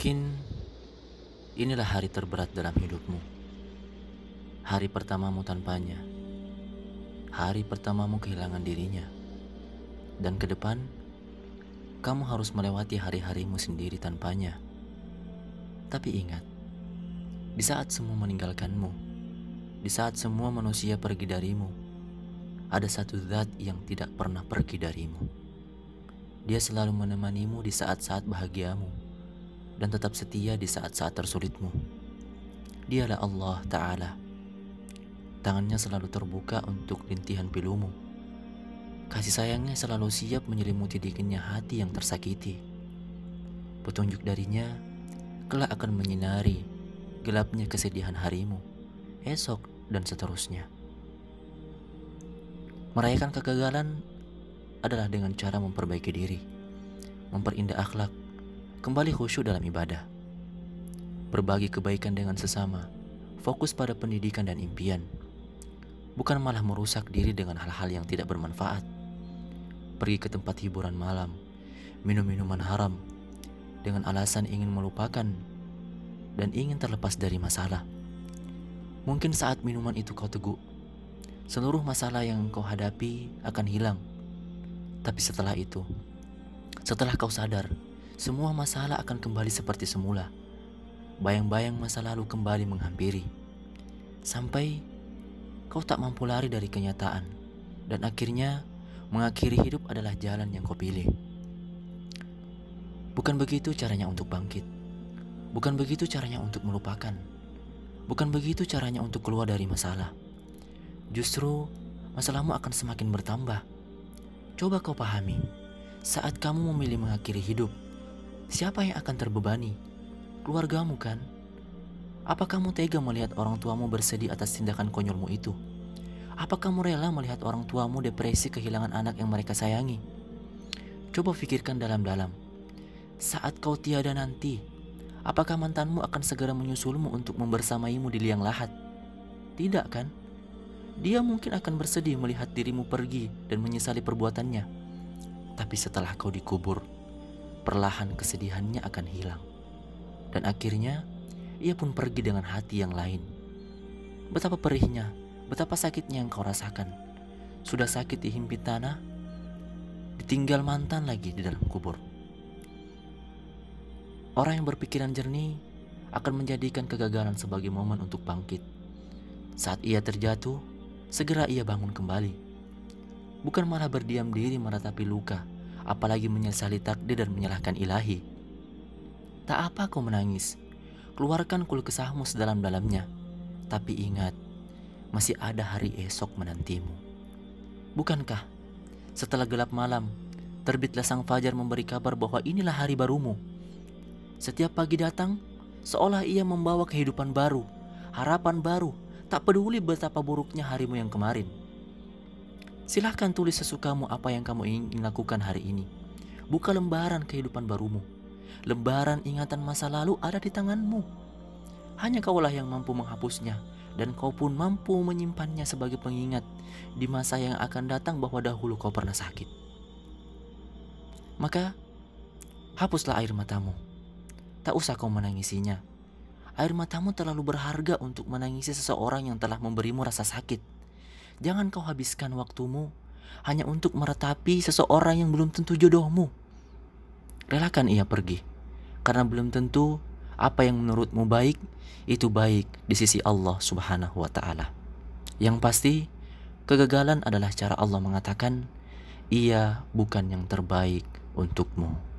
Mungkin inilah hari terberat dalam hidupmu. Hari pertamamu tanpanya. Hari pertamamu kehilangan dirinya. Dan ke depan, kamu harus melewati hari-harimu sendiri tanpanya. Tapi ingat, di saat semua meninggalkanmu, di saat semua manusia pergi darimu, ada satu zat yang tidak pernah pergi darimu. Dia selalu menemanimu di saat-saat bahagiamu dan tetap setia di saat-saat tersulitmu. Dialah Allah Ta'ala. Tangannya selalu terbuka untuk rintihan pilumu. Kasih sayangnya selalu siap menyelimuti dinginnya hati yang tersakiti. Petunjuk darinya kelak akan menyinari gelapnya kesedihan harimu, esok dan seterusnya. Merayakan kegagalan adalah dengan cara memperbaiki diri, memperindah akhlak, kembali khusyuk dalam ibadah. Berbagi kebaikan dengan sesama, fokus pada pendidikan dan impian. Bukan malah merusak diri dengan hal-hal yang tidak bermanfaat. Pergi ke tempat hiburan malam, minum minuman haram, dengan alasan ingin melupakan dan ingin terlepas dari masalah. Mungkin saat minuman itu kau teguk, seluruh masalah yang kau hadapi akan hilang. Tapi setelah itu, setelah kau sadar semua masalah akan kembali seperti semula. Bayang-bayang masa lalu kembali menghampiri. Sampai kau tak mampu lari dari kenyataan. Dan akhirnya mengakhiri hidup adalah jalan yang kau pilih. Bukan begitu caranya untuk bangkit. Bukan begitu caranya untuk melupakan. Bukan begitu caranya untuk keluar dari masalah. Justru masalahmu akan semakin bertambah. Coba kau pahami, saat kamu memilih mengakhiri hidup, siapa yang akan terbebani? Keluargamu kan? Apa kamu tega melihat orang tuamu bersedih atas tindakan konyolmu itu? Apa kamu rela melihat orang tuamu depresi kehilangan anak yang mereka sayangi? Coba pikirkan dalam-dalam. Saat kau tiada nanti, apakah mantanmu akan segera menyusulmu untuk membersamaimu di liang lahat? Tidak kan? Dia mungkin akan bersedih melihat dirimu pergi dan menyesali perbuatannya. Tapi setelah kau dikubur, perlahan kesedihannya akan hilang. Dan akhirnya, ia pun pergi dengan hati yang lain. Betapa perihnya, betapa sakitnya yang kau rasakan. Sudah sakit dihimpit tanah, ditinggal mantan lagi di dalam kubur. Orang yang berpikiran jernih akan menjadikan kegagalan sebagai momen untuk bangkit. Saat ia terjatuh, segera ia bangun kembali. Bukan malah berdiam diri meratapi luka apalagi menyesali takdir dan menyalahkan ilahi. Tak apa kau menangis, keluarkan kul kesahmu sedalam-dalamnya. Tapi ingat, masih ada hari esok menantimu. Bukankah setelah gelap malam, terbitlah sang fajar memberi kabar bahwa inilah hari barumu. Setiap pagi datang, seolah ia membawa kehidupan baru, harapan baru, tak peduli betapa buruknya harimu yang kemarin. Silahkan tulis sesukamu apa yang kamu ingin lakukan hari ini. Buka lembaran kehidupan barumu. Lembaran ingatan masa lalu ada di tanganmu. Hanya kaulah yang mampu menghapusnya dan kau pun mampu menyimpannya sebagai pengingat di masa yang akan datang bahwa dahulu kau pernah sakit. Maka, hapuslah air matamu. Tak usah kau menangisinya. Air matamu terlalu berharga untuk menangisi seseorang yang telah memberimu rasa sakit. Jangan kau habiskan waktumu hanya untuk meratapi seseorang yang belum tentu jodohmu. Relakan ia pergi, karena belum tentu apa yang menurutmu baik itu baik di sisi Allah Subhanahu wa Ta'ala. Yang pasti, kegagalan adalah cara Allah mengatakan, "Ia bukan yang terbaik untukmu."